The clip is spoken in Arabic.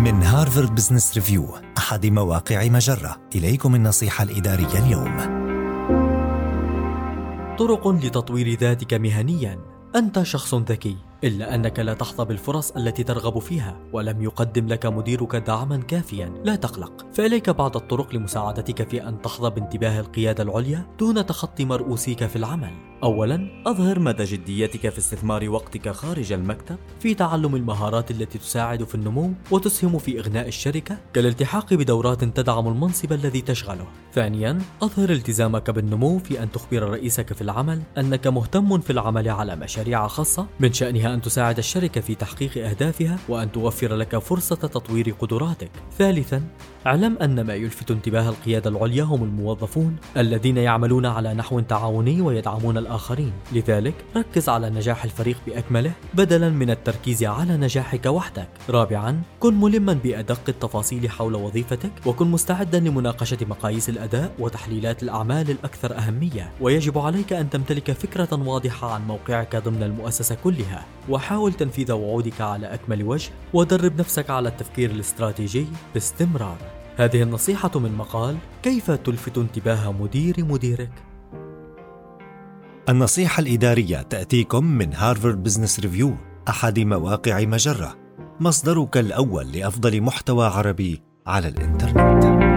من هارفارد بزنس ريفيو أحد مواقع مجرة. إليكم النصيحة الإدارية اليوم. طرق لتطوير ذاتك مهنيا. أنت شخص ذكي. إلا أنك لا تحظى بالفرص التي ترغب فيها ولم يقدم لك مديرك دعما كافيا. لا تقلق. فإليك بعض الطرق لمساعدتك في أن تحظى بانتباه القيادة العليا دون تخطي مرؤوسيك في العمل. أولا أظهر مدى جديتك في استثمار وقتك خارج المكتب في تعلم المهارات التي تساعد في النمو وتسهم في إغناء الشركة كالالتحاق بدورات تدعم المنصب الذي تشغله. ثانيا أظهر التزامك بالنمو في أن تخبر رئيسك في العمل أنك مهتم في العمل على مشاريع خاصة من شأنها أن تساعد الشركة في تحقيق أهدافها وأن توفر لك فرصة تطوير قدراتك. ثالثاً، اعلم أن ما يلفت انتباه القيادة العليا هم الموظفون الذين يعملون على نحو تعاوني ويدعمون الآخرين. لذلك، ركز على نجاح الفريق بأكمله بدلاً من التركيز على نجاحك وحدك. رابعاً، كن ملماً بأدق التفاصيل حول وظيفتك وكن مستعداً لمناقشة مقاييس الأداء وتحليلات الأعمال الأكثر أهمية. ويجب عليك أن تمتلك فكرة واضحة عن موقعك ضمن المؤسسة كلها. وحاول تنفيذ وعودك على أكمل وجه ودرب نفسك على التفكير الاستراتيجي باستمرار هذه النصيحة من مقال كيف تلفت انتباه مدير مديرك النصيحة الإدارية تأتيكم من هارفارد بزنس ريفيو أحد مواقع مجرة. مصدرك الأول لأفضل محتوى عربي على الإنترنت.